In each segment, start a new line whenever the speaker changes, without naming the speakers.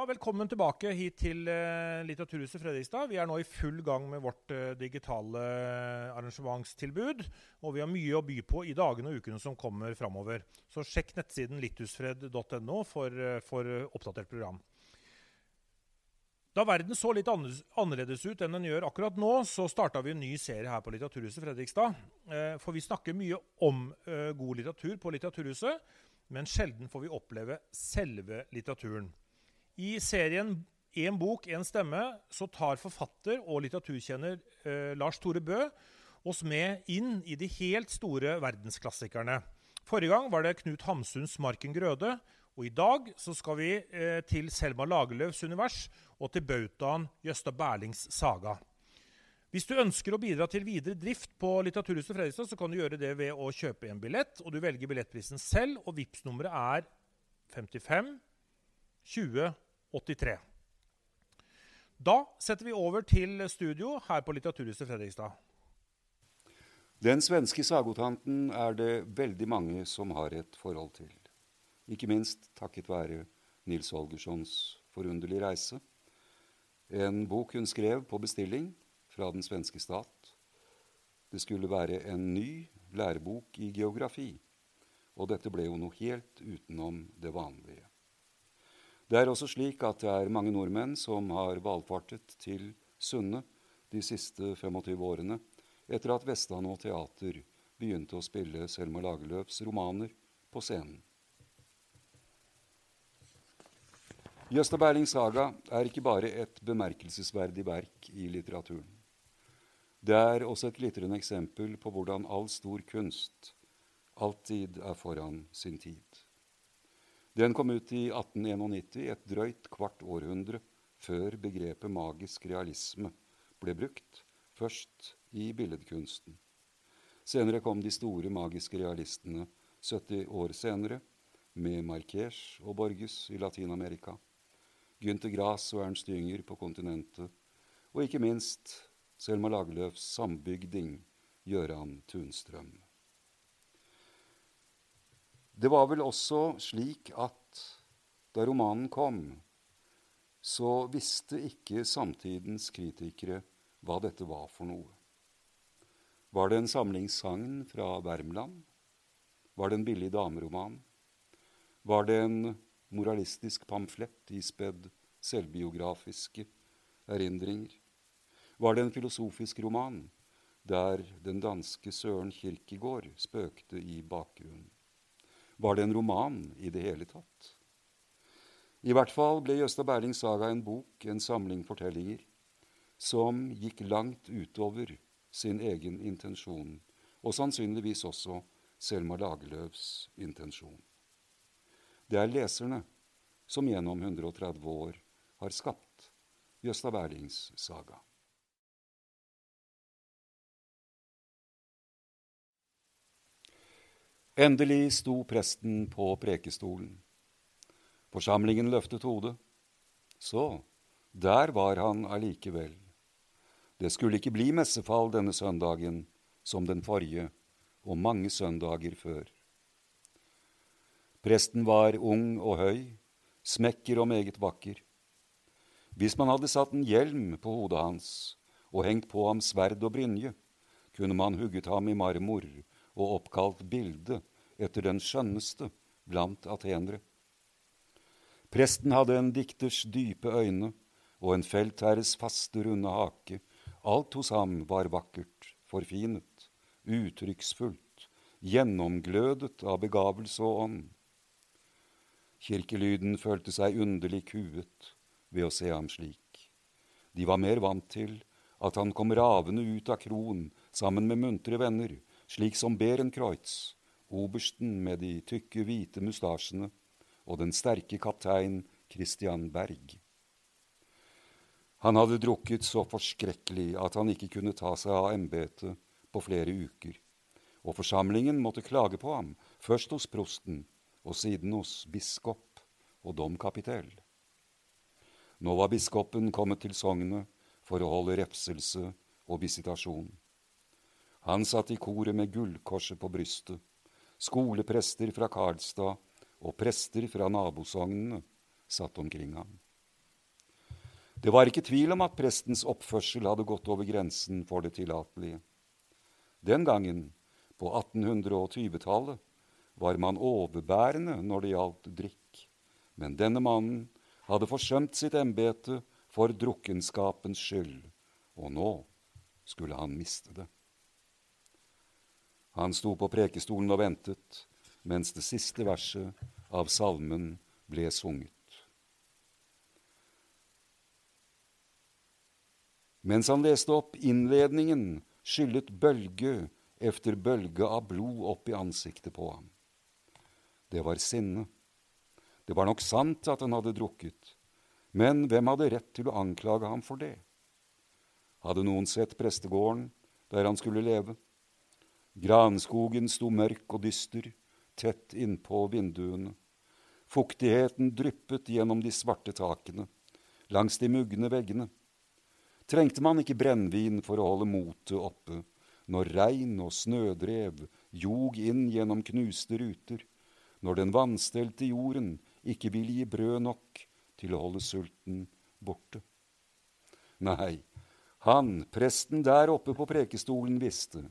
Ja, Velkommen tilbake hit til uh, Litteraturhuset Fredrikstad. Vi er nå i full gang med vårt uh, digitale uh, arrangementstilbud. Og vi har mye å by på i dagene og ukene som kommer framover. Så sjekk nettsiden litthusfred.no for, for oppdatert program. Da verden så litt annerledes ut enn den gjør akkurat nå, så starta vi en ny serie her på Litteraturhuset Fredrikstad. For vi snakker mye om god litteratur på Litteraturhuset, men sjelden får vi oppleve selve litteraturen. I serien Én bok, én stemme så tar forfatter og litteraturkjenner eh, Lars Tore Bø oss med inn i de helt store verdensklassikerne. Forrige gang var det Knut Hamsuns 'Marken Grøde'. Og i dag så skal vi eh, til Selma Lagerlöfs univers og til bautaen Jøsta Berlings saga. Hvis du ønsker å bidra til videre drift på Litteraturhuset Fredrikstad, så kan du gjøre det ved å kjøpe en billett. og Du velger billettprisen selv, og vips nummeret er 55 20 83. Da setter vi over til studio her på Litteraturhuset Fredrikstad.
Den svenske sagotanten er det veldig mange som har et forhold til. Ikke minst takket være Nils Holgerssons forunderlige reise. En bok hun skrev på bestilling fra den svenske stat. Det skulle være en ny lærebok i geografi, og dette ble jo noe helt utenom det vanlige. Det er også slik at det er mange nordmenn som har valfartet til Sunne de siste 25 årene etter at Vestland og Teater begynte å spille Selma Lagerlöfs romaner på scenen. Jøsta Berlings saga er ikke bare et bemerkelsesverdig verk i litteraturen. Det er også et glitrende eksempel på hvordan all stor kunst alltid er foran sin tid. Den kom ut i 1891, et drøyt kvart århundre før begrepet magisk realisme ble brukt, først i billedkunsten. Senere kom de store magiske realistene 70 år senere, med Marquez og Borges i Latin-Amerika, Gynter Grass og Ernst Jünger på kontinentet, og ikke minst Selma Lagerlöfs sambygding Gøran Tunstrøm. Det var vel også slik at da romanen kom, så visste ikke samtidens kritikere hva dette var for noe. Var det en samlingssagn fra Värmland? Var det en billig dameroman? Var det en moralistisk pamflett ispedd selvbiografiske erindringer? Var det en filosofisk roman der den danske Søren Kirkegård spøkte i bakgrunnen? Var det en roman i det hele tatt? I hvert fall ble Jøsta Berlings saga en bok, en samling fortellinger, som gikk langt utover sin egen intensjon, og sannsynligvis også Selma Lagerlöfs intensjon. Det er leserne som gjennom 130 år har skapt Jøsta Berlings saga. Endelig sto presten på prekestolen. Forsamlingen løftet hodet. Så, der var han allikevel. Det skulle ikke bli messefall denne søndagen som den forrige og mange søndager før. Presten var ung og høy, smekker og meget vakker. Hvis man hadde satt en hjelm på hodet hans og hengt på ham sverd og brynje, kunne man hugget ham i marmor og oppkalt bilde etter den skjønneste blant atenere. Presten hadde en dikters dype øyne og en feltherres faste, runde hake. Alt hos ham var vakkert, forfinet, uttrykksfullt, gjennomglødet av begavelse og ånd. Kirkelyden følte seg underlig kuet ved å se ham slik. De var mer vant til at han kom ravende ut av kroen sammen med muntre venner, slik som Berenkreutz, obersten med de tykke, hvite mustasjene og den sterke kaptein Christian Berg. Han hadde drukket så forskrekkelig at han ikke kunne ta seg av embetet på flere uker, og forsamlingen måtte klage på ham, først hos prosten og siden hos biskop og domkapitell. Nå var biskopen kommet til sognet for å holde refselse og visitasjon. Han satt i koret med gullkorset på brystet Skoleprester fra Karlstad og prester fra nabosognene satt omkring ham. Det var ikke tvil om at prestens oppførsel hadde gått over grensen for det tillatelige. Den gangen, på 1820-tallet, var man overbærende når det gjaldt drikk, men denne mannen hadde forsømt sitt embete for drukkenskapens skyld, og nå skulle han miste det. Han sto på prekestolen og ventet mens det siste verset av salmen ble sunget. Mens han leste opp innledningen, skyllet bølge efter bølge av blod opp i ansiktet på ham. Det var sinne. Det var nok sant at han hadde drukket, men hvem hadde rett til å anklage ham for det? Hadde noen sett prestegården der han skulle leve? Granskogen sto mørk og dyster, tett innpå vinduene. Fuktigheten dryppet gjennom de svarte takene, langs de mugne veggene trengte man ikke brennevin for å holde motet oppe når regn og snødrev jog inn gjennom knuste ruter, når den vannstelte jorden ikke ville gi brød nok til å holde sulten borte. Nei, han, presten der oppe på prekestolen, visste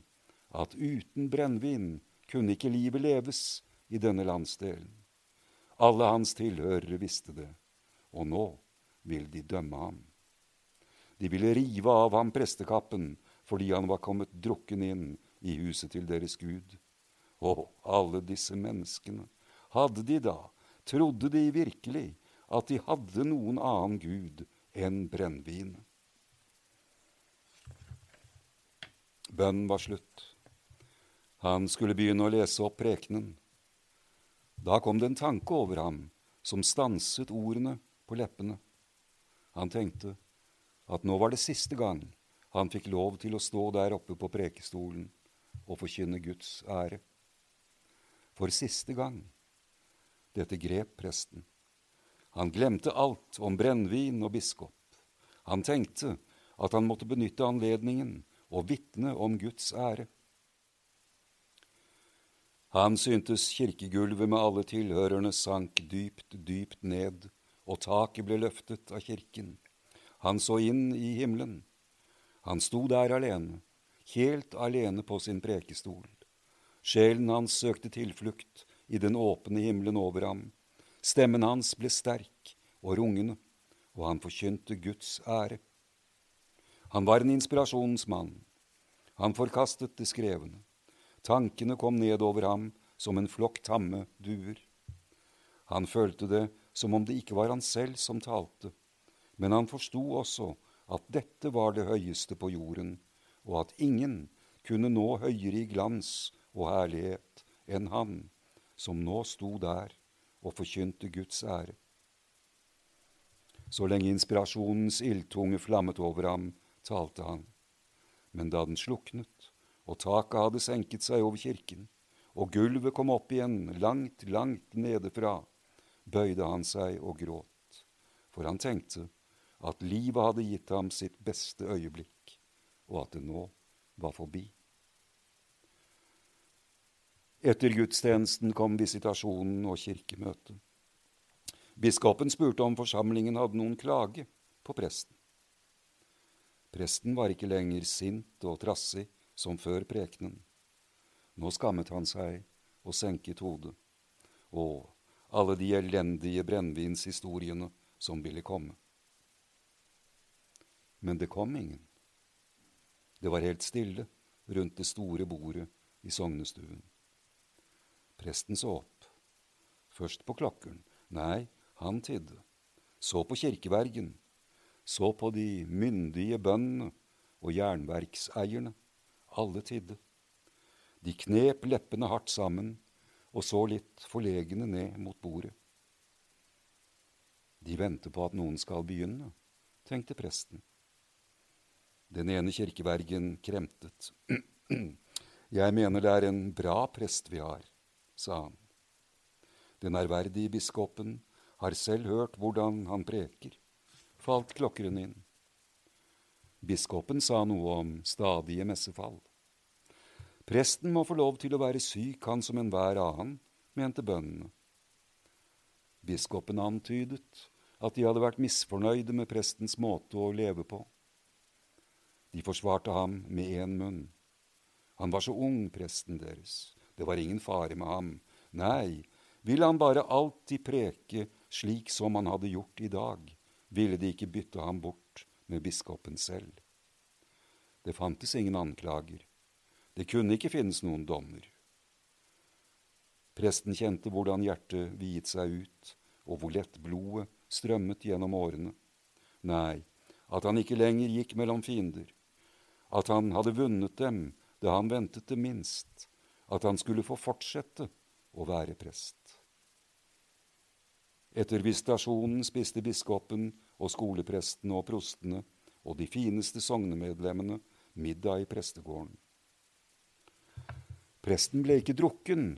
at uten brennevin kunne ikke livet leves i denne landsdelen. Alle hans tilhørere visste det, og nå vil de dømme ham. De ville rive av ham prestekappen fordi han var kommet drukken inn i huset til deres Gud. Og alle disse menneskene, hadde de da, trodde de virkelig at de hadde noen annen Gud enn brennevin? Bønnen var slutt. Han skulle begynne å lese opp prekenen. Da kom det en tanke over ham som stanset ordene på leppene. Han tenkte, at nå var det siste gang han fikk lov til å stå der oppe på prekestolen og forkynne Guds ære. For siste gang. Dette grep presten. Han glemte alt om brennevin og biskop. Han tenkte at han måtte benytte anledningen og vitne om Guds ære. Han syntes kirkegulvet med alle tilhørerne sank dypt, dypt ned, og taket ble løftet av kirken. Han så inn i himmelen. Han sto der alene, helt alene på sin prekestol. Sjelen hans søkte tilflukt i den åpne himmelen over ham. Stemmen hans ble sterk og rungende, og han forkynte Guds ære. Han var en inspirasjonsmann. Han forkastet det skrevne. Tankene kom ned over ham som en flokk tamme duer. Han følte det som om det ikke var han selv som talte, men han forsto også at dette var det høyeste på jorden, og at ingen kunne nå høyere i glans og herlighet enn han som nå sto der og forkynte Guds ære. Så lenge inspirasjonens ildtunge flammet over ham, talte han. Men da den sluknet, og taket hadde senket seg over kirken, og gulvet kom opp igjen langt, langt nedefra, bøyde han seg og gråt, for han tenkte at livet hadde gitt ham sitt beste øyeblikk, og at det nå var forbi. Etter gudstjenesten kom visitasjonen og kirkemøtet. Biskopen spurte om forsamlingen hadde noen klage på presten. Presten var ikke lenger sint og trassig som før prekenen. Nå skammet han seg og senket hodet. Å, alle de elendige brennevinshistoriene som ville komme. Men det kom ingen. Det var helt stille rundt det store bordet i sognestuen. Presten så opp. Først på klokkeren. Nei, han tidde. Så på kirkevergen. Så på de myndige bøndene og jernverkseierne. Alle tidde. De knep leppene hardt sammen og så litt forlegne ned mot bordet. De venter på at noen skal begynne, tenkte presten. Den ene kirkevergen kremtet. Jeg mener det er en bra prest vi har, sa han. Den ærverdige biskopen har selv hørt hvordan han preker, falt klokkeren inn. Biskopen sa noe om stadige messefall. Presten må få lov til å være syk, han som enhver annen, mente bøndene. Biskopen antydet at de hadde vært misfornøyde med prestens måte å leve på. De forsvarte ham med én munn. Han var så ung, presten deres. Det var ingen fare med ham. Nei, ville han bare alltid preke slik som han hadde gjort i dag, ville de ikke bytte ham bort med biskopen selv. Det fantes ingen anklager. Det kunne ikke finnes noen dommer. Presten kjente hvordan hjertet viet seg ut, og hvor lett blodet strømmet gjennom årene. Nei, at han ikke lenger gikk mellom fiender, at han hadde vunnet dem da han ventet det minst, at han skulle få fortsette å være prest. Etter visitasjonen spiste biskopen og skoleprestene og prostene og de fineste sognemedlemmene middag i prestegården. Presten ble ikke drukken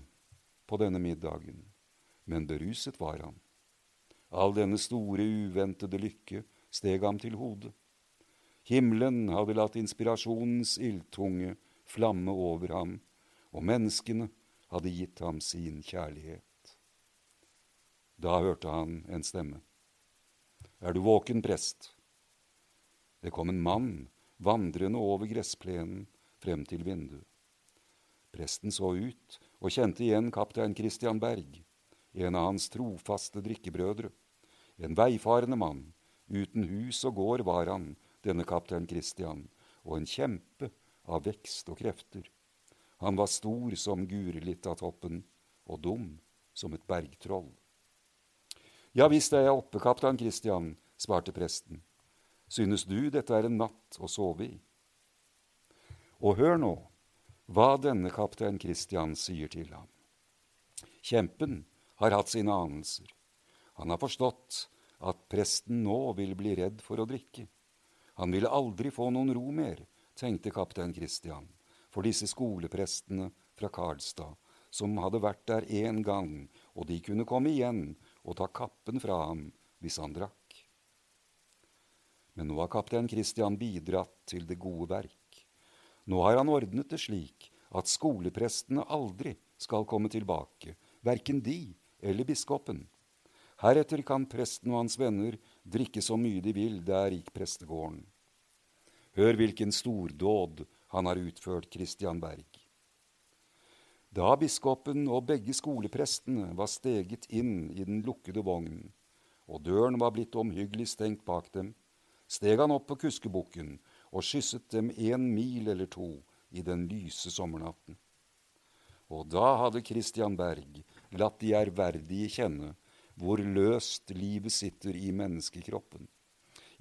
på denne middagen, men beruset var han. All denne store, uventede lykke steg ham til hodet. Himmelen hadde latt inspirasjonens ildtunge flamme over ham, og menneskene hadde gitt ham sin kjærlighet. Da hørte han en stemme. Er du våken, prest? Det kom en mann vandrende over gressplenen frem til vinduet. Presten så ut og kjente igjen kaptein Christian Berg, en av hans trofaste drikkebrødre. En veifarende mann. Uten hus og gård var han, denne kaptein Christian, og en kjempe av vekst og krefter. Han var stor som Gurelita-toppen og dum som et bergtroll. Ja visst er jeg oppe, kaptein Christian, svarte presten. Synes du dette er en natt å sove i? Og hør nå hva denne kaptein Christian sier til ham. Kjempen har hatt sine anelser. Han har forstått at presten nå vil bli redd for å drikke. Han ville aldri få noen ro mer, tenkte kaptein Christian, for disse skoleprestene fra Karlstad, som hadde vært der én gang, og de kunne komme igjen og ta kappen fra ham hvis han drakk. Men nå har kaptein Christian bidratt til det gode verk. Nå har han ordnet det slik at skoleprestene aldri skal komme tilbake, verken de eller biskopen. Heretter kan presten og hans venner drikke så mye de vil der gikk prestegården. Hør hvilken stordåd han har utført, Christian Berg. Da biskopen og begge skoleprestene var steget inn i den lukkede vognen, og døren var blitt omhyggelig stengt bak dem, steg han opp på kuskebukken og skysset dem en mil eller to i den lyse sommernatten. Og da hadde Christian Berg latt de ærverdige kjenne hvor løst livet sitter i menneskekroppen.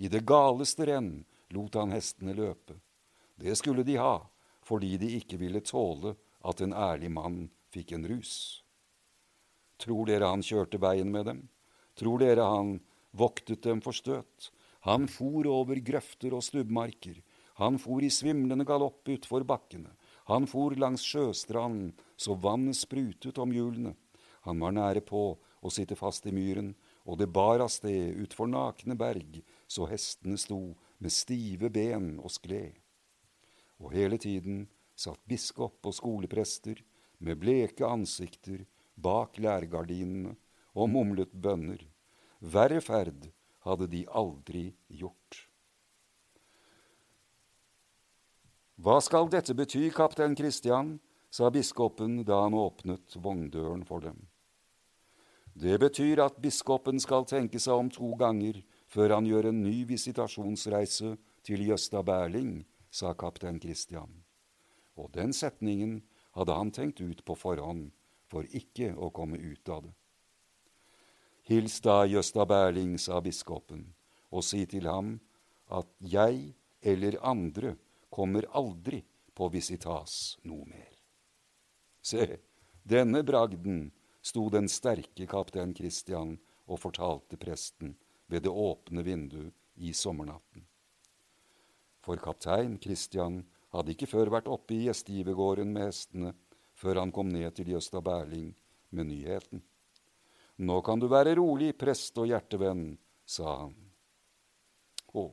I det galeste renn lot han hestene løpe. Det skulle de ha, fordi de ikke ville tåle at en ærlig mann fikk en rus. Tror dere han kjørte veien med dem? Tror dere han voktet dem for støt? Han for over grøfter og stubbmarker. Han for i svimlende galopp utfor bakkene. Han for langs sjøstranden så vannet sprutet om hjulene. Han var nære på å sitte fast i myren, og det bar av sted utfor nakne berg, så hestene sto med stive ben og skled. Og hele tiden satt biskop og skoleprester med bleke ansikter bak lærgardinene og mumlet bønner. Verre ferd hadde de aldri gjort. Hva skal dette bety, kaptein Kristian? sa biskopen da han åpnet vogndøren for dem. Det betyr at biskopen skal tenke seg om to ganger før han gjør en ny visitasjonsreise til Jøsta Berling, sa kaptein Kristian. Og den setningen hadde han tenkt ut på forhånd for ikke å komme ut av det. Hils da Gjøsta Berling, sa biskopen, og si til ham at jeg eller andre kommer aldri på visitas noe mer. Se, denne bragden sto den sterke kaptein Christian og fortalte presten ved det åpne vinduet i sommernatten. For kaptein Christian hadde ikke før vært oppe i gjestgivergården med hestene før han kom ned til Jøsta Berling med nyheten. Nå kan du være rolig, prest og hjertevenn, sa han. Å,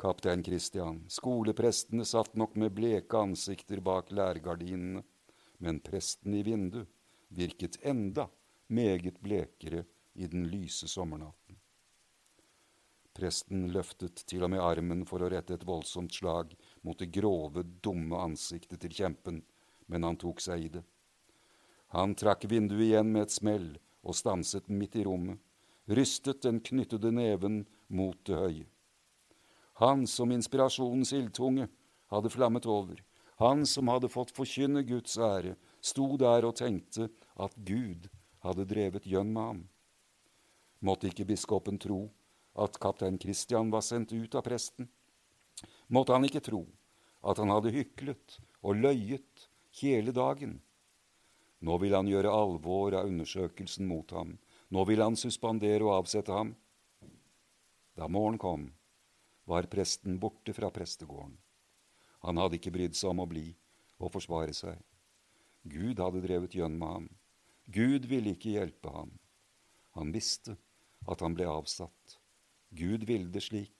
kaptein Christian, skoleprestene satt nok med bleke ansikter bak lærgardinene, men presten i vinduet virket enda meget blekere i den lyse sommernatten. Presten løftet til og med armen for å rette et voldsomt slag mot det grove, dumme ansiktet til kjempen, men han tok seg i det. Han trakk vinduet igjen med et smell og stanset midt i rommet, rystet den knyttede neven mot det høye. Han som inspirasjonens ildtunge hadde flammet over, han som hadde fått forkynne Guds ære, sto der og tenkte at Gud hadde drevet gjønn med ham. Måtte ikke biskopen tro at kaptein Kristian var sendt ut av presten? Måtte han ikke tro at han hadde hyklet og løyet hele dagen? Nå vil han gjøre alvor av undersøkelsen mot ham. Nå vil han suspendere og avsette ham. Da morgen kom, var presten borte fra prestegården. Han hadde ikke brydd seg om å bli og forsvare seg. Gud hadde drevet gjønn med ham. Gud ville ikke hjelpe ham. Han visste at han ble avsatt. Gud ville det slik.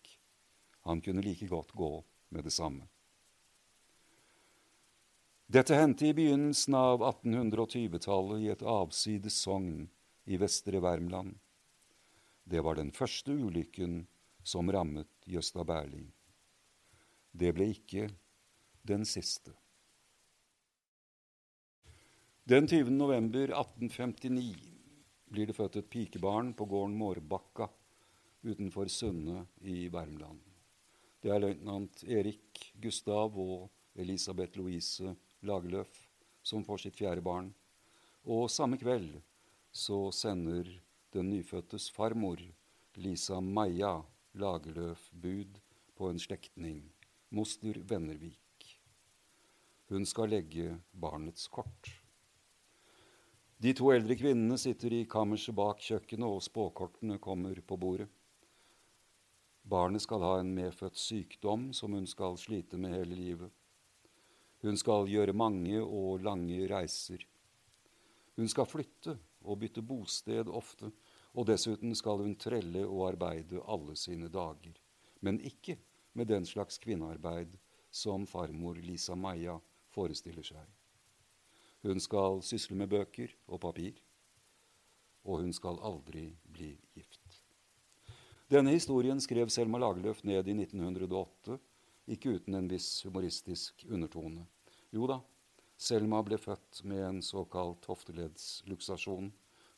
Han kunne like godt gå med det samme. Dette hendte i begynnelsen av 1820-tallet i et avsides sogn i Vestre Värmland. Det var den første ulykken som rammet Gjøsta Berling. Det ble ikke den siste. Den 20. november 1859 blir det født et pikebarn på gården Mårbakka utenfor Sunne i Värmland. Det er løytnant Erik Gustav og Elisabeth Louise Lagerløf som får sitt fjerde barn. Og samme kveld så sender den nyfødtes farmor, Lisa Maja Lagerløf, bud på en slektning, moster Vennervik. Hun skal legge barnets kort. De to eldre kvinnene sitter i kammerset bak kjøkkenet, og spåkortene kommer på bordet. Barnet skal ha en medfødt sykdom som hun skal slite med hele livet. Hun skal gjøre mange og lange reiser. Hun skal flytte og bytte bosted ofte, og dessuten skal hun trelle og arbeide alle sine dager. Men ikke med den slags kvinnearbeid som farmor Lisa Maja forestiller seg. Hun skal sysle med bøker og papir, og hun skal aldri bli gift. Denne historien skrev Selma Lagerlöf ned i 1908, ikke uten en viss humoristisk undertone. Jo da, Selma ble født med en såkalt hofteleddsluksasjon,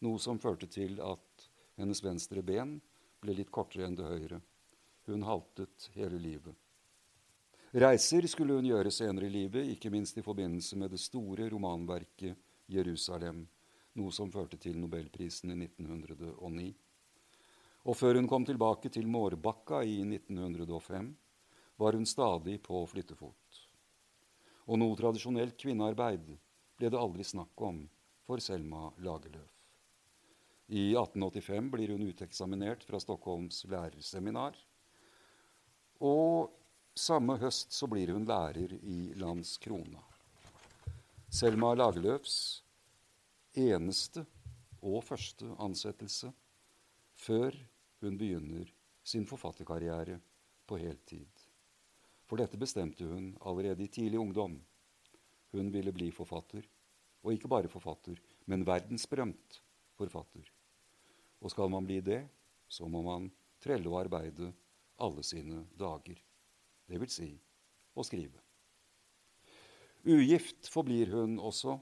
noe som førte til at hennes venstre ben ble litt kortere enn det høyre. Hun haltet hele livet. Reiser skulle hun gjøre senere i livet, ikke minst i forbindelse med det store romanverket 'Jerusalem', noe som førte til nobelprisen i 1909. Og før hun kom tilbake til Mårbakka i 1905, var hun stadig på flyttefot. Og noe tradisjonelt kvinnearbeid ble det aldri snakk om for Selma Lagerlöf. I 1885 blir hun uteksaminert fra Stockholms lærerseminar. Og samme høst så blir hun lærer i Landskrona. Selma Lagerlöfs eneste og første ansettelse før hun begynner sin forfatterkarriere på heltid. For dette bestemte hun allerede i tidlig ungdom. Hun ville bli forfatter, og ikke bare forfatter, men verdensberømt forfatter. Og skal man bli det, så må man trelle og arbeide alle sine dager Det vil Si å skrive. Ugift forblir hun også,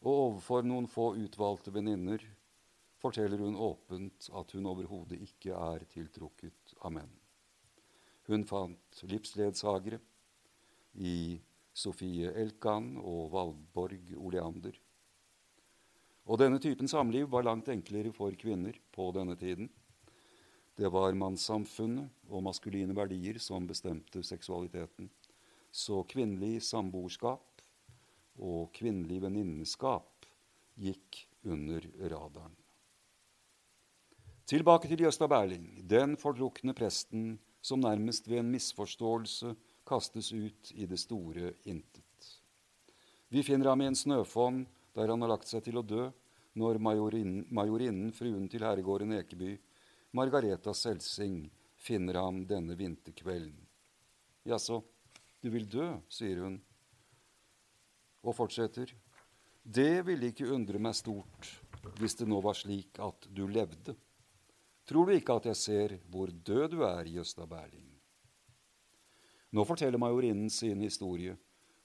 og overfor noen få utvalgte venninner forteller hun åpent at hun overhodet ikke er tiltrukket av menn. Hun fant livsledsagere i Sofie Elkan og Valborg Oleander. Og denne typen samliv var langt enklere for kvinner på denne tiden. Det var mannssamfunnet og maskuline verdier som bestemte seksualiteten. Så kvinnelig samboerskap og kvinnelig venninneskap gikk under radaren. Tilbake til Gjøsta Berling, den fordrukne presten som nærmest ved en misforståelse kastes ut i det store intet. Vi finner ham i en snøfonn der han har lagt seg til å dø, når majorinnen, majorinnen fruen til herregården Ekeby, Margareta Selsing finner ham denne vinterkvelden. Jaså, du vil dø, sier hun, og fortsetter. Det ville ikke undre meg stort hvis det nå var slik at du levde. Tror du ikke at jeg ser hvor død du er, Gjøsta Berling? Nå forteller majorinnen sin historie,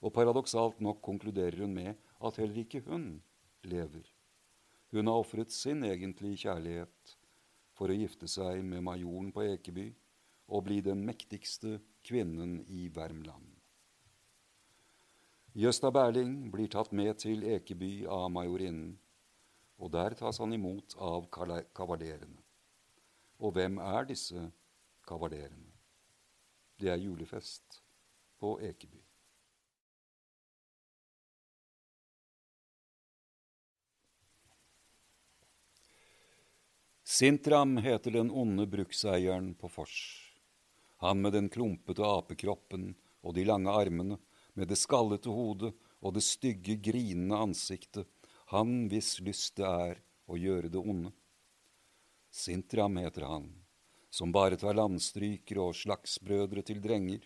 og paradoksalt nok konkluderer hun med at heller ikke hun lever. Hun har ofret sin egentlige kjærlighet for å gifte seg med majoren på Ekeby og bli den mektigste kvinnen i Värmland. Gjøsta Berling blir tatt med til Ekeby av majorinnen, og der tas han imot av kavalerene. Og hvem er disse kavalerene? Det er julefest på Ekeby. Sintram heter den onde brukseieren på Fors. Han med den klumpete apekroppen og de lange armene, med det skallete hodet og det stygge, grinende ansiktet, han hvis lyst det er å gjøre det onde. Sintram heter han, som bare tar landstrykere og slagsbrødre til drenger,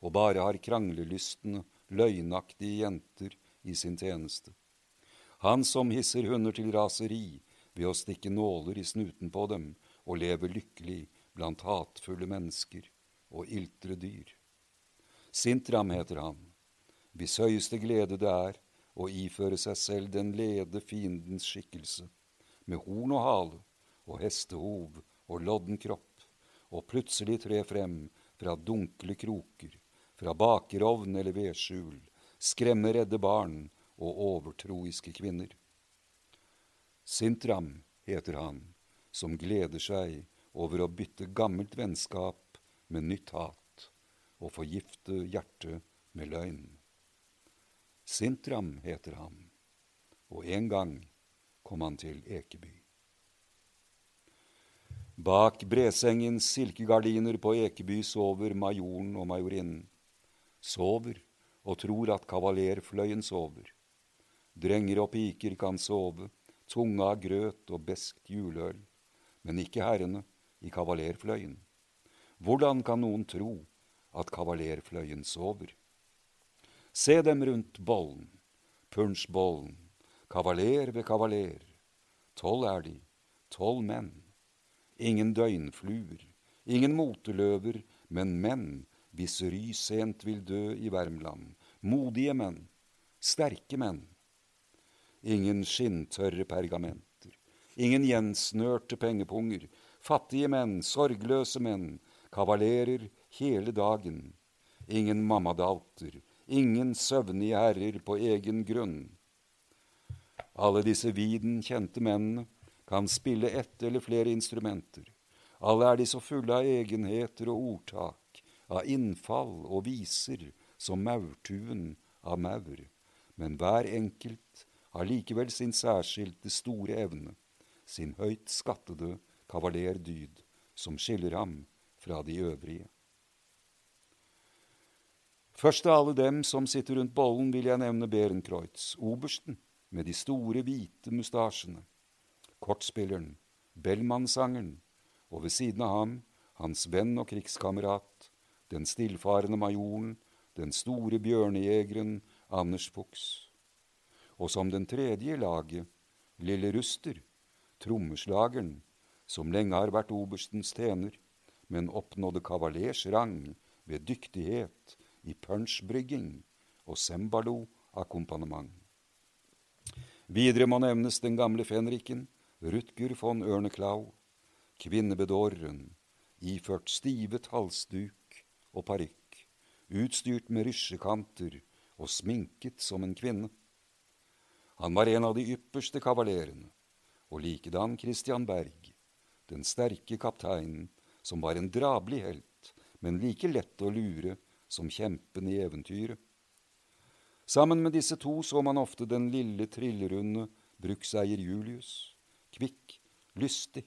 og bare har kranglelystne, løgnaktige jenter i sin tjeneste. Han som hisser hunder til raseri ved å stikke nåler i snuten på dem og lever lykkelig blant hatefulle mennesker og iltre dyr. Sintram heter han, hvis høyeste glede det er å iføre seg selv den lede fiendens skikkelse, med horn og hale og hestehov og lodden kropp, og plutselig tre frem fra dunkle kroker, fra bakerovn eller vedskjul, skremme redde barn og overtroiske kvinner. Sintram heter han, som gleder seg over å bytte gammelt vennskap med nytt hat og forgifte hjertet med løgn. Sintram heter han, og en gang kom han til Ekeby. Bak bresengens silkegardiner på Ekeby sover majoren og majorinnen. Sover og tror at kavalerfløyen sover. Drenger og piker kan sove, tunga av grøt og beskt juleøl, men ikke herrene i kavalerfløyen. Hvordan kan noen tro at kavalerfløyen sover? Se dem rundt bollen, punsjbollen, kavaler ved kavaler. Tolv er de, tolv menn ingen døgnfluer, ingen moteløver, men menn hvis ry sent vil dø i Värmland, modige menn, sterke menn. Ingen skinntørre pergamenter, ingen gjensnørte pengepunger, fattige menn, sorgløse menn, kavalerer hele dagen. Ingen mammadalter, ingen søvnige herrer på egen grunn. Alle disse viden kjente mennene kan spille ett eller flere instrumenter. Alle er de så fulle av egenheter og ordtak, av innfall og viser, som maurtuen av maur. Men hver enkelt har likevel sin særskilte store evne, sin høyt skattede kavalerdyd, som skiller ham fra de øvrige. Først av alle dem som sitter rundt bollen, vil jeg nevne Berenkreutz, obersten med de store, hvite mustasjene kortspilleren, Bellmannsangeren, og ved siden av ham hans venn og krigskamerat, den stillfarende majoren, den store bjørnejegeren Anders Fuchs. Og som den tredje i laget, lille Ruster, trommeslageren, som lenge har vært oberstens tjener, men oppnådde kavalers rang ved dyktighet i punchbrygging og cembalo-akkompagnement. Videre må nevnes den gamle fenriken, Rutger von Ørneklau, kvinnebedåreren, iført stivet halsduk og parykk, utstyrt med rysjekanter og sminket som en kvinne. Han var en av de ypperste kavalerene, og likedan Christian Berg, den sterke kapteinen, som var en drabelig helt, men like lett å lure som kjempen i eventyret. Sammen med disse to så man ofte den lille, trillerunde brukseier Julius kvikk, lystig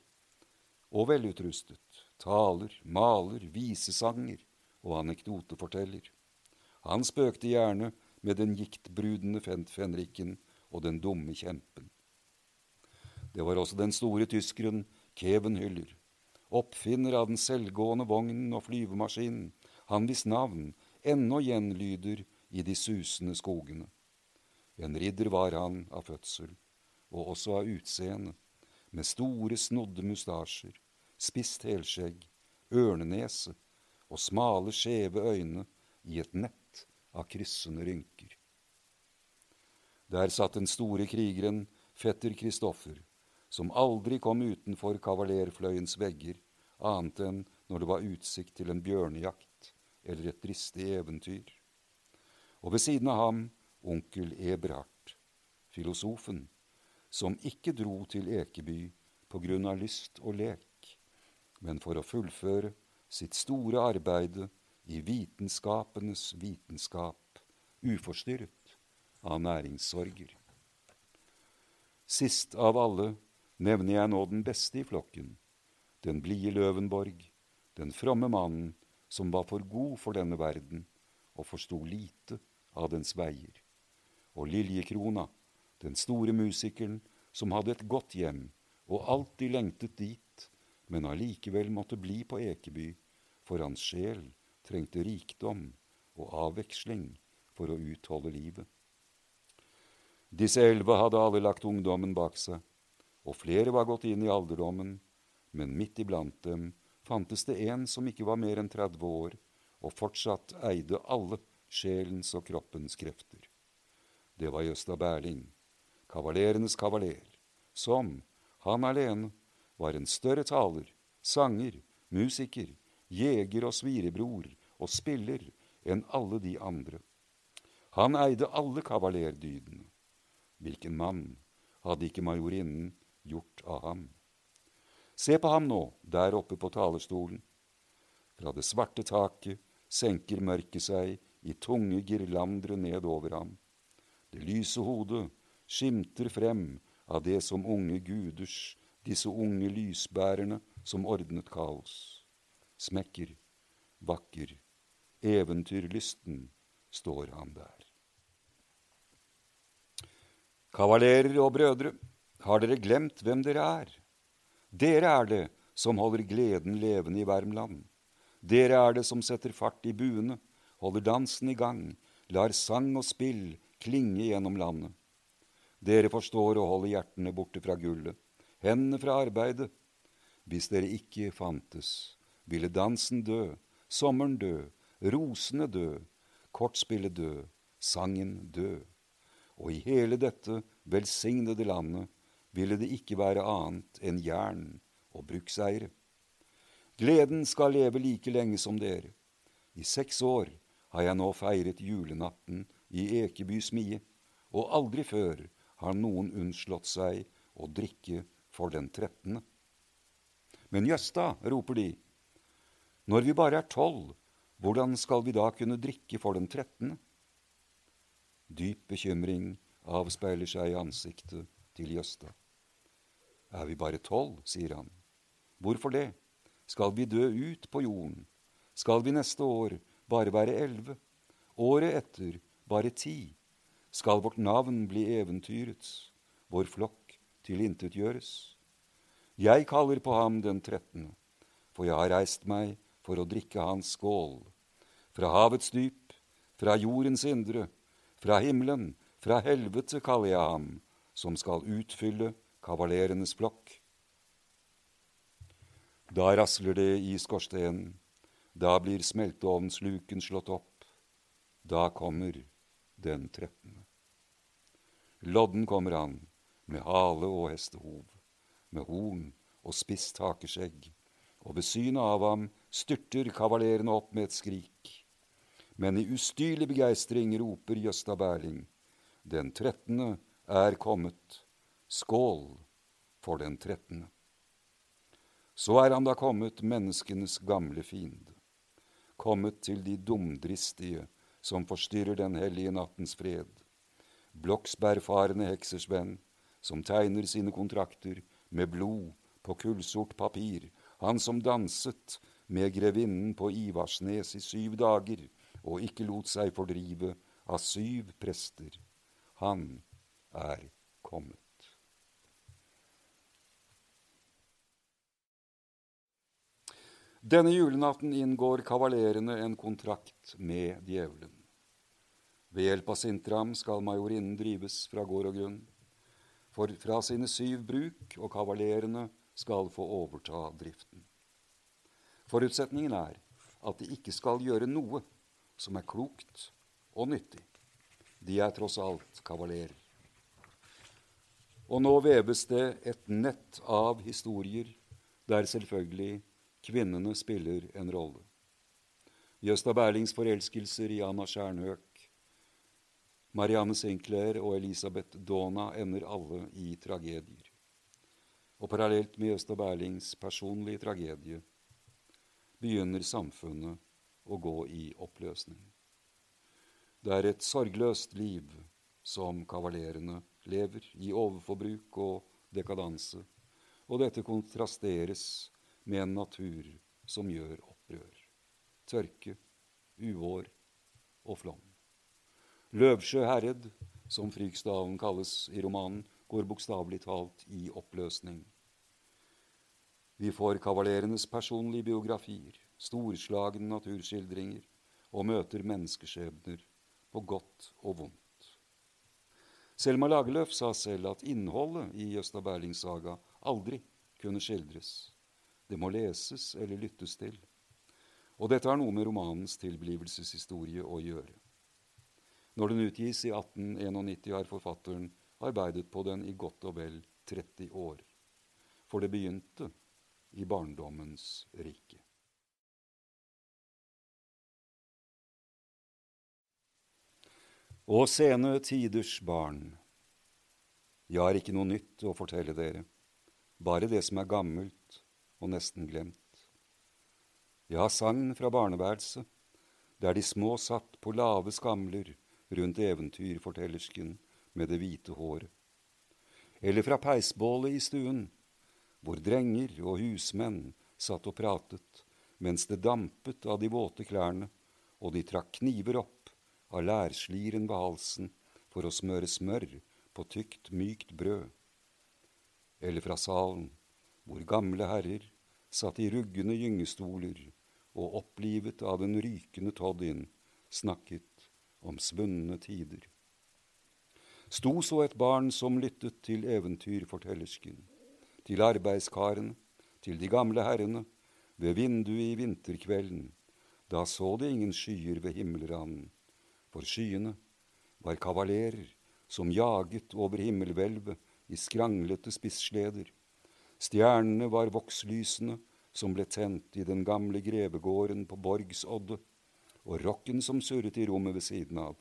og velutrustet, taler, maler, visesanger og anekdoteforteller. Han spøkte gjerne med den giktbrudende fenriken og den dumme kjempen. Det var også den store tyskeren Kevenhyller, oppfinner av den selvgående vognen og flyvemaskinen, han hvis navn ennå gjenlyder i de susende skogene. En ridder var han av fødsel, og også av utseende med store, snodde mustasjer, spisst helskjegg, ørnenese og smale, skjeve øyne i et nett av kryssende rynker. Der satt den store krigeren, fetter Kristoffer, som aldri kom utenfor kavalerfløyens vegger, annet enn når det var utsikt til en bjørnejakt eller et dristig eventyr. Og ved siden av ham onkel Eberhard, filosofen, som ikke dro til Ekeby på grunn av lyst og lek, men for å fullføre sitt store arbeide i vitenskapenes vitenskap, uforstyrret av næringssorger. Sist av alle nevner jeg nå den beste i flokken, den blide Løvenborg, den fromme mannen som var for god for denne verden og forsto lite av dens veier, og Liljekrona, den store musikeren som hadde et godt hjem og alltid lengtet dit, men allikevel måtte bli på Ekeby, for hans sjel trengte rikdom og avveksling for å utholde livet. Disse elleve hadde alle lagt ungdommen bak seg, og flere var gått inn i alderdommen, men midt iblant dem fantes det en som ikke var mer enn 30 år, og fortsatt eide alle sjelens og kroppens krefter. Det var Jøsta Berling, kavalerenes kavaler, som, han alene, var en større taler, sanger, musiker, jeger og svirebror og spiller enn alle de andre. Han eide alle kavalerdydene. Hvilken mann hadde ikke majorinnen gjort av ham? Se på ham nå, der oppe på talerstolen. Fra det svarte taket senker mørket seg i tunge girlandere ned over ham. Det lyse hodet skimter frem av det som unge guders, disse unge lysbærerne som ordnet kaos. Smekker, vakker, eventyrlysten står han der. Kavalerer og brødre, har dere glemt hvem dere er? Dere er det som holder gleden levende i Värmland. Dere er det som setter fart i buene, holder dansen i gang, lar sang og spill klinge gjennom landet. Dere forstår å holde hjertene borte fra gullet, hendene fra arbeidet. Hvis dere ikke fantes, ville dansen dø, sommeren dø, rosene dø, kortspillet dø, sangen dø. Og i hele dette velsignede landet ville det ikke være annet enn jern og brukseiere. Gleden skal leve like lenge som dere. I seks år har jeg nå feiret julenatten i Ekeby smie, og aldri før har noen unnslått seg å drikke for den trettende. Men Jøsta, roper de, når vi bare er tolv, hvordan skal vi da kunne drikke for den trettende? Dyp bekymring avspeiler seg i ansiktet til Jøsta. Er vi bare tolv, sier han. Hvorfor det? Skal vi dø ut på jorden? Skal vi neste år bare være elleve? Året etter bare ti? Skal vårt navn bli eventyrets, vår flokk tilintetgjøres? Jeg kaller på ham den trettende, for jeg har reist meg for å drikke hans skål. Fra havets dyp, fra jordens indre, fra himmelen, fra helvete kaller jeg ham, som skal utfylle kavalerenes flokk. Da rasler det i skorstenen, da blir smelteovnsluken slått opp. Da kommer den trettende. Lodden kommer han, med hale og hestehov, med horn og spisst hakeskjegg, og ved synet av ham styrter kavalerene opp med et skrik. Men i ustyrlig begeistring roper Gjøsta Berling, den trettende er kommet, Skål for den trettende. Så er han da kommet, menneskenes gamle fiende, kommet til de dumdristige som forstyrrer den hellige nattens fred, blokksbærfarende heksers venn, som tegner sine kontrakter med blod på kullsort papir, han som danset med grevinnen på Ivarsnes i syv dager og ikke lot seg fordrive av syv prester. Han er kommet. Denne julenatten inngår kavalerene en kontrakt med djevelen. Ved hjelp av Sintram skal majorinnen drives fra gård og grunn. For fra sine syv bruk og kavalerene skal få overta driften. Forutsetningen er at de ikke skal gjøre noe som er klokt og nyttig. De er tross alt kavalerer. Og nå veves det et nett av historier der selvfølgelig kvinnene spiller en rolle. Jøsta Berlings forelskelser i Anna Skjernhøk, Marianne Sinclair og Elisabeth Dona ender alle i tragedier. Og parallelt med Jøsta Berlings personlige tragedie begynner samfunnet å gå i oppløsning. Det er et sorgløst liv som kavalerene lever, i overforbruk og dekadanse, og dette kontrasteres med en natur som gjør opprør. Tørke, uvår og flom. Løvsjø herred, som Fryksdalen kalles i romanen, går bokstavelig talt i oppløsning. Vi får kavalerenes personlige biografier, storslagne naturskildringer og møter menneskeskjebner på godt og vondt. Selma Lagerlöf sa selv at innholdet i Jøsta Berlings saga aldri kunne skildres. Det må leses eller lyttes til. Og dette har noe med romanens tilblivelseshistorie å gjøre. Når den utgis i 1891, har forfatteren arbeidet på den i godt og vel 30 år. For det begynte i barndommens rike. Og sene tiders barn. Jeg har ikke noe nytt å fortelle dere, bare det som er gammelt og nesten glemt. Jeg har sagn fra barneværelset, der de små satt på lave skamler rundt eventyrfortellersken med det hvite håret. Eller fra peisbålet i stuen, hvor drenger og husmenn satt og pratet mens det dampet av de våte klærne, og de trakk kniver opp av lærsliren ved halsen for å smøre smør på tykt, mykt brød. Eller fra salen, hvor gamle herrer satt i ruggende gyngestoler og opplivet av den rykende toddyen snakket om svunne tider. Sto så et barn som lyttet til eventyrfortellersken, til arbeidskarene, til de gamle herrene, ved vinduet i vinterkvelden, da så det ingen skyer ved himmelranden, for skyene var kavalerer som jaget over himmelhvelvet i skranglete spissleder. Stjernene var vokslysene som ble tent i den gamle grevegården på Borgsodde, og rocken som surret i rommet ved siden av,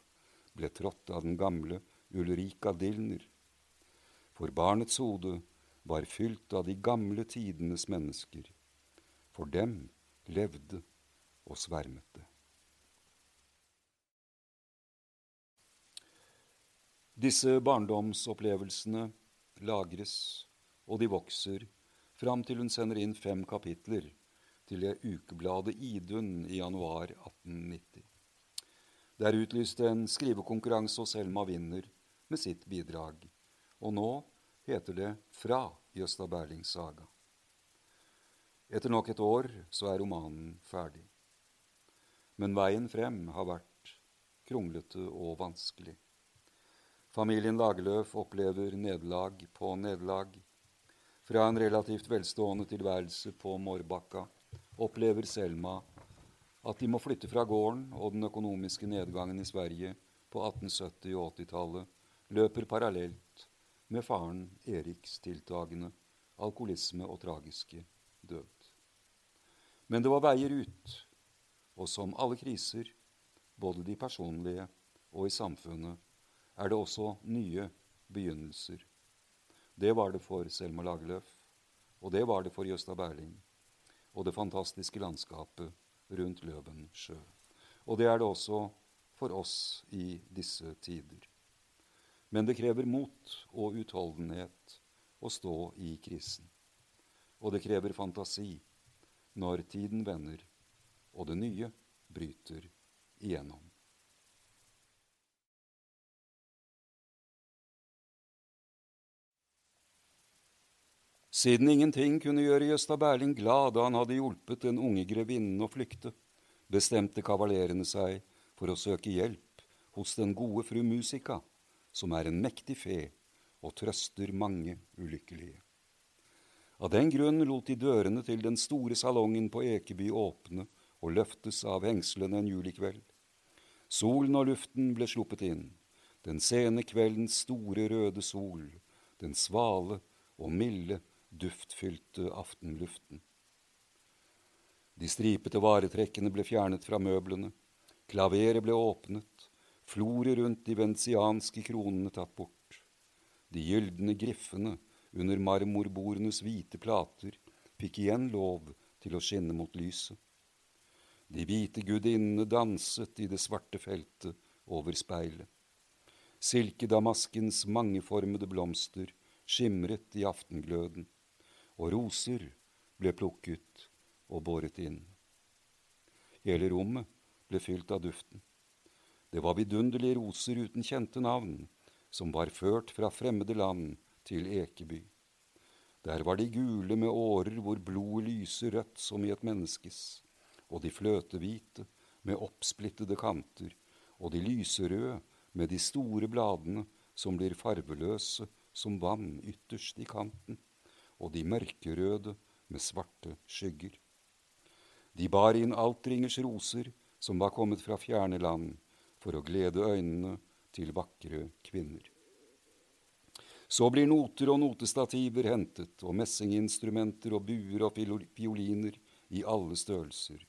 ble trådt av den gamle Ulrika Dilner. For barnets hode var fylt av de gamle tidenes mennesker. For dem levde og svermet det. Disse barndomsopplevelsene lagres, og de vokser, fram til hun sender inn fem kapitler til det ukebladet Idun i januar 1890. Der utlyste en skrivekonkurranse, og Selma vinner med sitt bidrag. Og nå heter det Fra Jøsta Berlings saga. Etter nok et år så er romanen ferdig. Men veien frem har vært kronglete og vanskelig. Familien Lagerlöf opplever nederlag på nederlag. Fra en relativt velstående tilværelse på Mårbakka opplever Selma at de må flytte fra gården, og den økonomiske nedgangen i Sverige på 1870- og 80-tallet løper parallelt med faren Eriks tiltagende alkoholisme og tragiske død. Men det var veier ut, og som alle kriser, både de personlige og i samfunnet, er det også nye begynnelser. Det var det for Selma Lagerlöf, og det var det for Jøsta Berling, og det fantastiske landskapet rundt Løven sjø. Og det er det også for oss i disse tider. Men det krever mot og utholdenhet å stå i krisen. Og det krever fantasi når tiden vender og det nye bryter igjennom. Siden ingenting kunne gjøre Gjøsta Berling glad da han hadde hjulpet den unge grevinnen å flykte, bestemte kavalerene seg for å søke hjelp hos den gode fru Musika, som er en mektig fe og trøster mange ulykkelige. Av den grunn lot de dørene til den store salongen på Ekeby åpne og løftes av hengslene en julikveld. Solen og luften ble sluppet inn, den sene kveldens store, røde sol, den svale og milde, duftfylte aftenluften. De stripete varetrekkene ble fjernet fra møblene, klaveret ble åpnet, floret rundt de vensianske kronene tatt bort. De gylne griffene under marmorbordenes hvite plater fikk igjen lov til å skinne mot lyset. De hvite gudinnene danset i det svarte feltet over speilet. Silkedamaskens mangeformede blomster skimret i aftengløden, og roser ble plukket og båret inn. Hele rommet ble fylt av duften. Det var vidunderlige roser uten kjente navn, som var ført fra fremmede land til Ekeby. Der var de gule med årer hvor blodet lyser rødt som i et menneskes, og de fløtehvite med oppsplittede kanter, og de lyserøde med de store bladene som blir farveløse som vann ytterst i kanten, og de mørkerøde med svarte skygger. De bar inn altringers roser som var kommet fra fjerne land, for å glede øynene til vakre kvinner. Så blir noter og notestativer hentet, og messinginstrumenter og buer og fioliner i alle størrelser,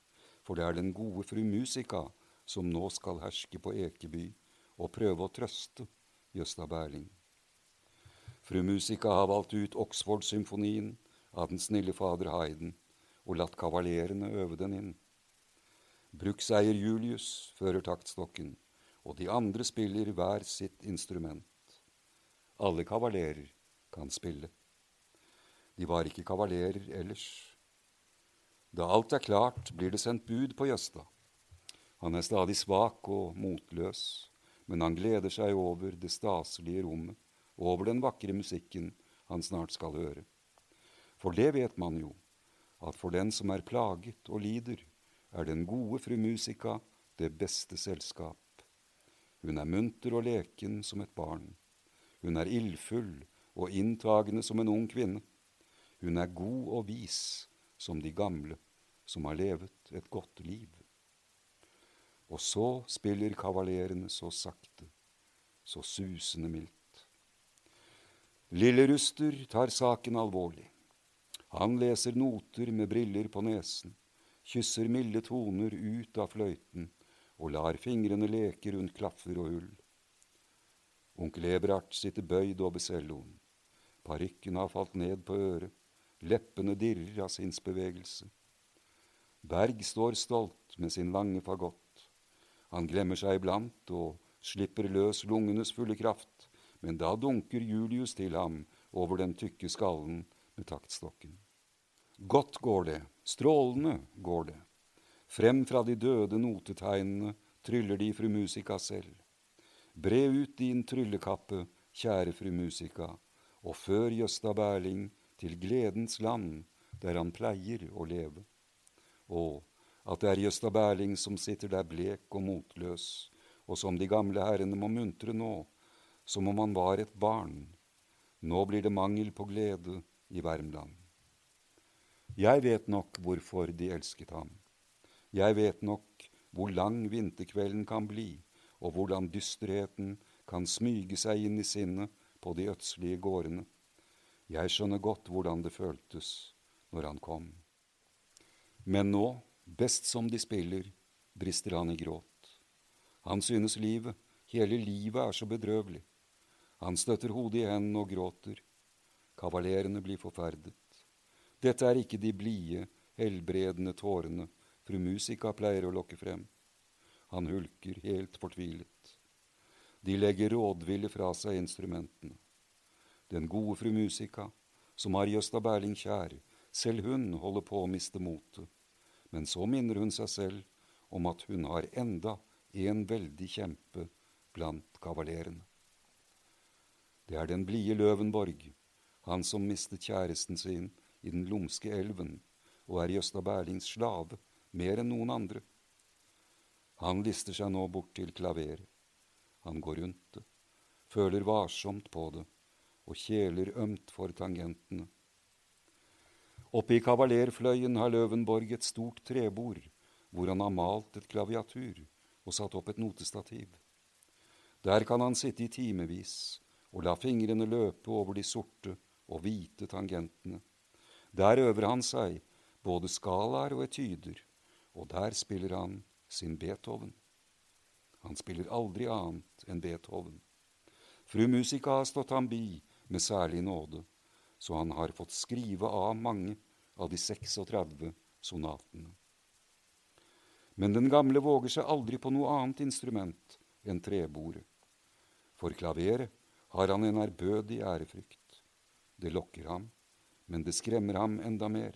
for det er den gode fru Musika som nå skal herske på Ekeby og prøve å trøste Gjøsta Berling. Fru Musica har valgt ut Oxford-symfonien av den snille fader Hayden og latt kavalerene øve den inn. Brukseier Julius fører taktstokken, og de andre spiller hver sitt instrument. Alle kavalerer kan spille. De var ikke kavalerer ellers. Da alt er klart, blir det sendt bud på Jøstad. Han er stadig svak og motløs, men han gleder seg over det staselige rommet, over den vakre musikken han snart skal høre. For det vet man jo, at for den som er plaget og lider, er den gode fru Musica det beste selskap. Hun er munter og leken som et barn. Hun er ildfull og inntagende som en ung kvinne. Hun er god og vis som de gamle som har levet et godt liv. Og så spiller kavalerene så sakte, så susende mildt. Lille Ruster tar saken alvorlig. Han leser noter med briller på nesen, kysser milde toner ut av fløyten og lar fingrene leke rundt klaffer og hull. Onkel Eberhard sitter bøyd over celloen. Parykken har falt ned på øret. Leppene dirrer av sinnsbevegelse. Berg står stolt med sin lange fagott. Han glemmer seg iblant og slipper løs lungenes fulle kraft, men da dunker Julius til ham over den tykke skallen med taktstokken. Godt går det, strålende går det. Frem fra de døde notetegnene tryller de fru Musica selv. Bre ut din tryllekappe, kjære fru Musica, og før Jøsta Berling til gledens land, der han pleier å leve. Å, at det er Jøsta Berling som sitter der blek og motløs, og som de gamle herrene må muntre nå, som om han var et barn. Nå blir det mangel på glede i Värmland. Jeg vet nok hvorfor de elsket ham. Jeg vet nok hvor lang vinterkvelden kan bli og hvordan dysterheten kan smyge seg inn i sinnet på de ødslige gårdene. Jeg skjønner godt hvordan det føltes når han kom. Men nå, best som de spiller, brister han i gråt. Han synes livet, hele livet, er så bedrøvelig. Han støtter hodet i hendene og gråter. Kavalerene blir forferdet. Dette er ikke de blide, helbredende tårene fru Musica pleier å lokke frem. Han hulker helt fortvilet. De legger rådville fra seg instrumentene. Den gode fru Musica, som har Gjøsta Berling kjær, selv hun holder på å miste motet. Men så minner hun seg selv om at hun har enda en veldig kjempe blant kavalerene. Det er den blide Løvenborg, han som mistet kjæresten sin i den lumske elven og er Jøsta Berlings slave mer enn noen andre. Han lister seg nå bort til klaveret. Han går rundt det, føler varsomt på det og kjeler ømt for tangentene. Oppe i kavalerfløyen har Løvenborg et stort trebord, hvor han har malt et klaviatur og satt opp et notestativ. Der kan han sitte i timevis og la fingrene løpe over de sorte og hvite tangentene. Der øver han seg både skalaer og etyder, og der spiller han sin Beethoven. Han spiller aldri annet enn Beethoven. Fru Musica har stått ham bi med særlig nåde, så han har fått skrive av mange av de 36 sonatene. Men den gamle våger seg aldri på noe annet instrument enn trebordet. For klaveret har han en ærbødig ærefrykt. Det lokker ham, men det skremmer ham enda mer.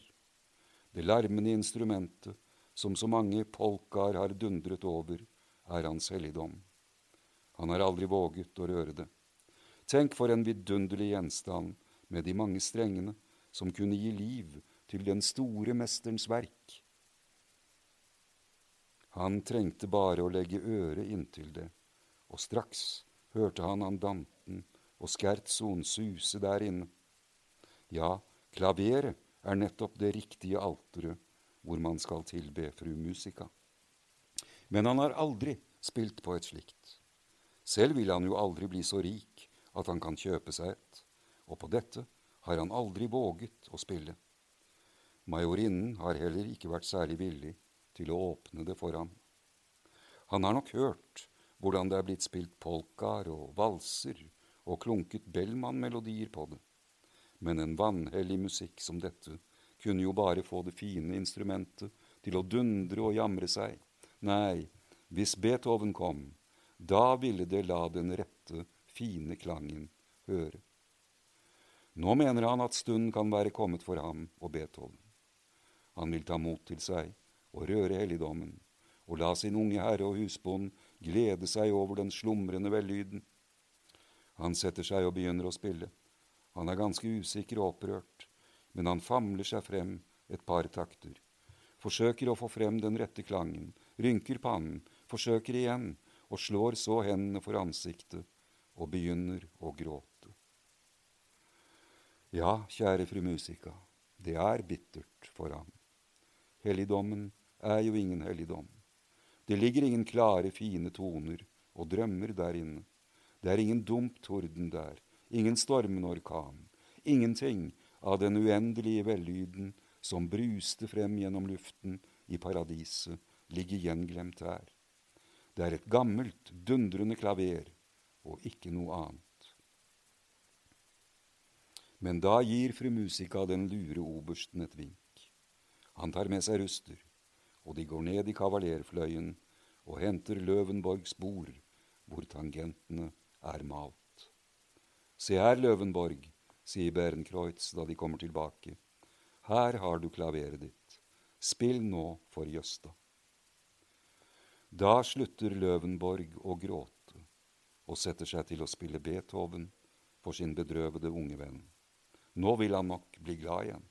Det larmende instrumentet, som så mange polkaer har dundret over, er hans helligdom. Han har aldri våget å røre det. Tenk for en vidunderlig gjenstand med de mange strengene som kunne gi liv til den store mesterens verk. Han trengte bare å legge øret inntil det, og straks hørte han andanten og skertsoen suse der inne. Ja, klaveret er nettopp det riktige alteret hvor man skal tilbe fru Musica. Men han har aldri spilt på et slikt. Selv vil han jo aldri bli så rik at han kan kjøpe seg et, og på dette har han aldri våget å spille. Majorinnen har heller ikke vært særlig villig til å åpne det for ham. Han har nok hørt hvordan det er blitt spilt polkaer og valser og klunket Bellman-melodier på det, men en vanhellig musikk som dette kunne jo bare få det fine instrumentet til å dundre og jamre seg. Nei, hvis Beethoven kom, da ville det la den rette, fine klangen høre. Nå mener han at stunden kan være kommet for ham og Beethoven. Han vil ta mot til seg og røre helligdommen, og la sin unge herre og husbond glede seg over den slumrende vellyden. Han setter seg og begynner å spille. Han er ganske usikker og opprørt, men han famler seg frem et par takter. Forsøker å få frem den rette klangen, rynker pannen, forsøker igjen, og slår så hendene for ansiktet og begynner å gråte. Ja, kjære fru Musika, det er bittert for ham. Helligdommen er jo ingen helligdom. Det ligger ingen klare, fine toner og drømmer der inne. Det er ingen dump torden der, ingen stormende orkan, ingenting av den uendelige vellyden som bruste frem gjennom luften i paradiset, ligger gjenglemt her. Det er et gammelt, dundrende klaver og ikke noe annet. Men da gir fru Musica den lure obersten et vink. Han tar med seg ruster, og de går ned i kavalerfløyen og henter Løvenborgs bord, hvor tangentene er malt. Se her, Løvenborg, sier Berenkreutz da de kommer tilbake. Her har du klaveret ditt. Spill nå for Jøsta. Da slutter Løvenborg å gråte og setter seg til å spille Beethoven for sin bedrøvede unge venn. Nå vil han nok bli glad igjen.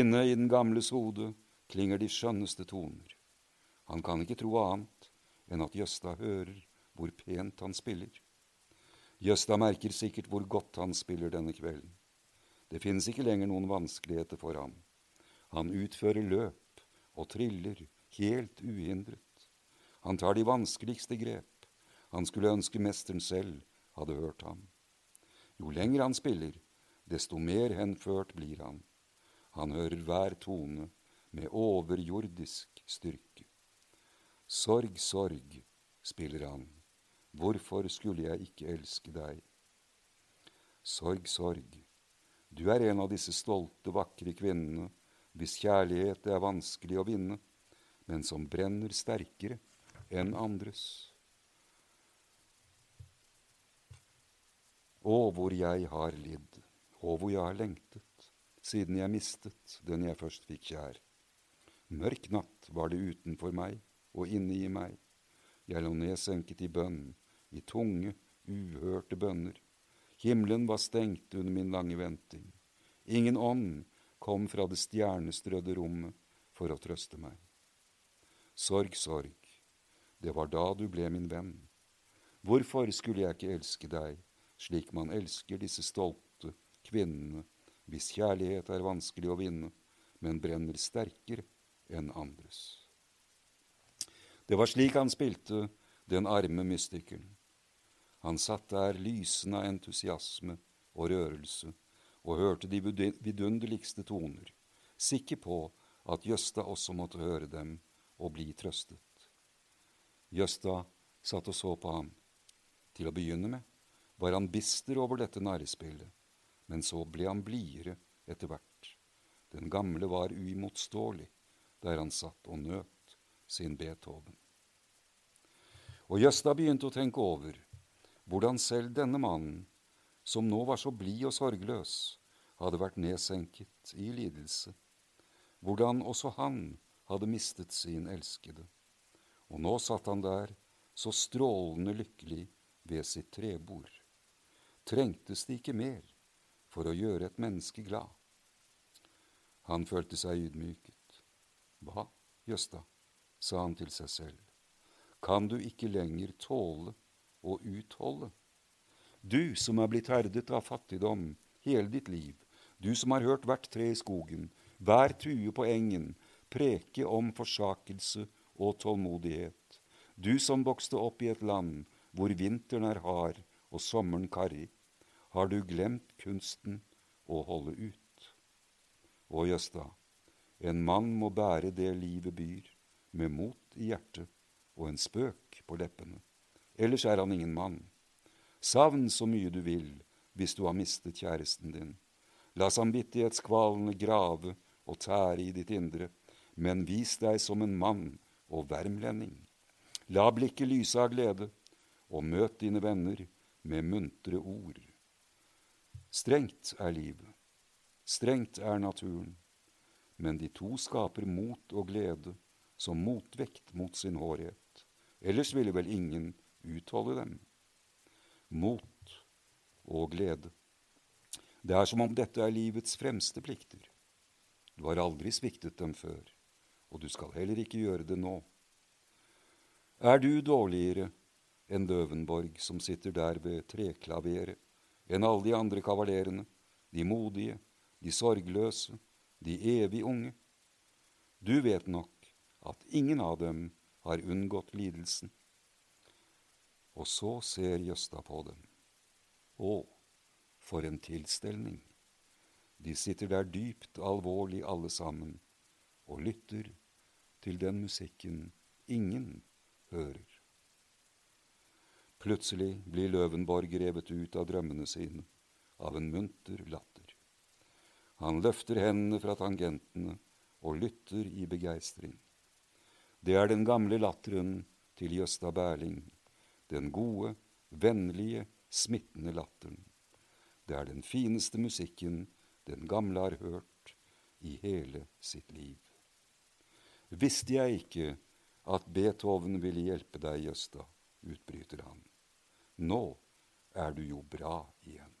Inne i den gamles hode klinger de skjønneste toner. Han kan ikke tro annet enn at Gjøsta hører hvor pent han spiller. Gjøsta merker sikkert hvor godt han spiller denne kvelden. Det finnes ikke lenger noen vanskeligheter for ham. Han utfører løp og triller helt uhindret. Han tar de vanskeligste grep. Han skulle ønske mesteren selv hadde hørt ham. Jo lenger han spiller, desto mer henført blir han. Han hører hver tone med overjordisk styrke. Sorg, sorg, spiller han, hvorfor skulle jeg ikke elske deg? Sorg, sorg, du er en av disse stolte, vakre kvinnene hvis kjærlighet er vanskelig å vinne, men som brenner sterkere enn andres. Å, hvor jeg har lidd og hvor jeg har lengtet siden jeg mistet den jeg først fikk kjær. Mørk natt var det utenfor meg og inne i meg. Jeg lå nedsenket i bønn, i tunge, uhørte bønner. Himmelen var stengt under min lange venting. Ingen ånd kom fra det stjernestrødde rommet for å trøste meg. Sorg, sorg, det var da du ble min venn. Hvorfor skulle jeg ikke elske deg slik man elsker disse stolte kvinnene hvis kjærlighet er vanskelig å vinne, men brenner sterkere enn andres. Det var slik han spilte den arme mystikeren. Han satt der lysende av entusiasme og rørelse og hørte de vidunderligste toner, sikker på at Jøsta også måtte høre dem og bli trøstet. Jøsta satt og så på ham. Til å begynne med var han bister over dette narrespillet, men så ble han blidere etter hvert. Den gamle var uimotståelig der han satt og nøt sin Beethoven. Og Jøsta begynte å tenke over hvordan selv denne mannen, som nå var så blid og sorgløs, hadde vært nedsenket i lidelse, hvordan også han hadde mistet sin elskede. Og nå satt han der, så strålende lykkelig ved sitt trebord. Trengtes det ikke mer for å gjøre et menneske glad? Han følte seg ydmyket. Hva, Jøsta, sa han til seg selv, kan du ikke lenger tåle å utholde? Du som er blitt herdet av fattigdom hele ditt liv, du som har hørt hvert tre i skogen, hver tue på engen, preke om forsakelse og tålmodighet, du som vokste opp i et land hvor vinteren er hard og sommeren karrig, har du glemt kunsten å holde ut. Å, Jøsta, en mann må bære det livet byr, med mot i hjertet og en spøk på leppene. Ellers er han ingen mann. Savn så mye du vil hvis du har mistet kjæresten din. La samvittighetskvalene grave og tære i ditt indre, men vis deg som en mann og vermlending. La blikket lyse av glede, og møt dine venner med muntre ord. Strengt er livet, strengt er naturen, men de to skaper mot og glede som motvekt mot sin hårhet. Ellers ville vel ingen utholde dem mot og glede. Det er som om dette er livets fremste plikter. Du har aldri sviktet dem før, og du skal heller ikke gjøre det nå. Er du dårligere enn Løvenborg, som sitter der ved treklaveret, enn alle de andre kavalerene, de modige, de sorgløse, de evig unge? Du vet nok at ingen av dem har unngått lidelsen. Og så ser Jøsta på dem. Å, for en tilstelning! De sitter der dypt alvorlig alle sammen og lytter til den musikken ingen hører. Plutselig blir Løvenborg revet ut av drømmene sine av en munter latter. Han løfter hendene fra tangentene og lytter i begeistring. Det er den gamle latteren til Jøsta Berling den gode, vennlige, smittende latteren. Det er den fineste musikken den gamle har hørt i hele sitt liv. Visste jeg ikke at Beethoven ville hjelpe deg, Jøsta, utbryter han. Nå er du jo bra igjen.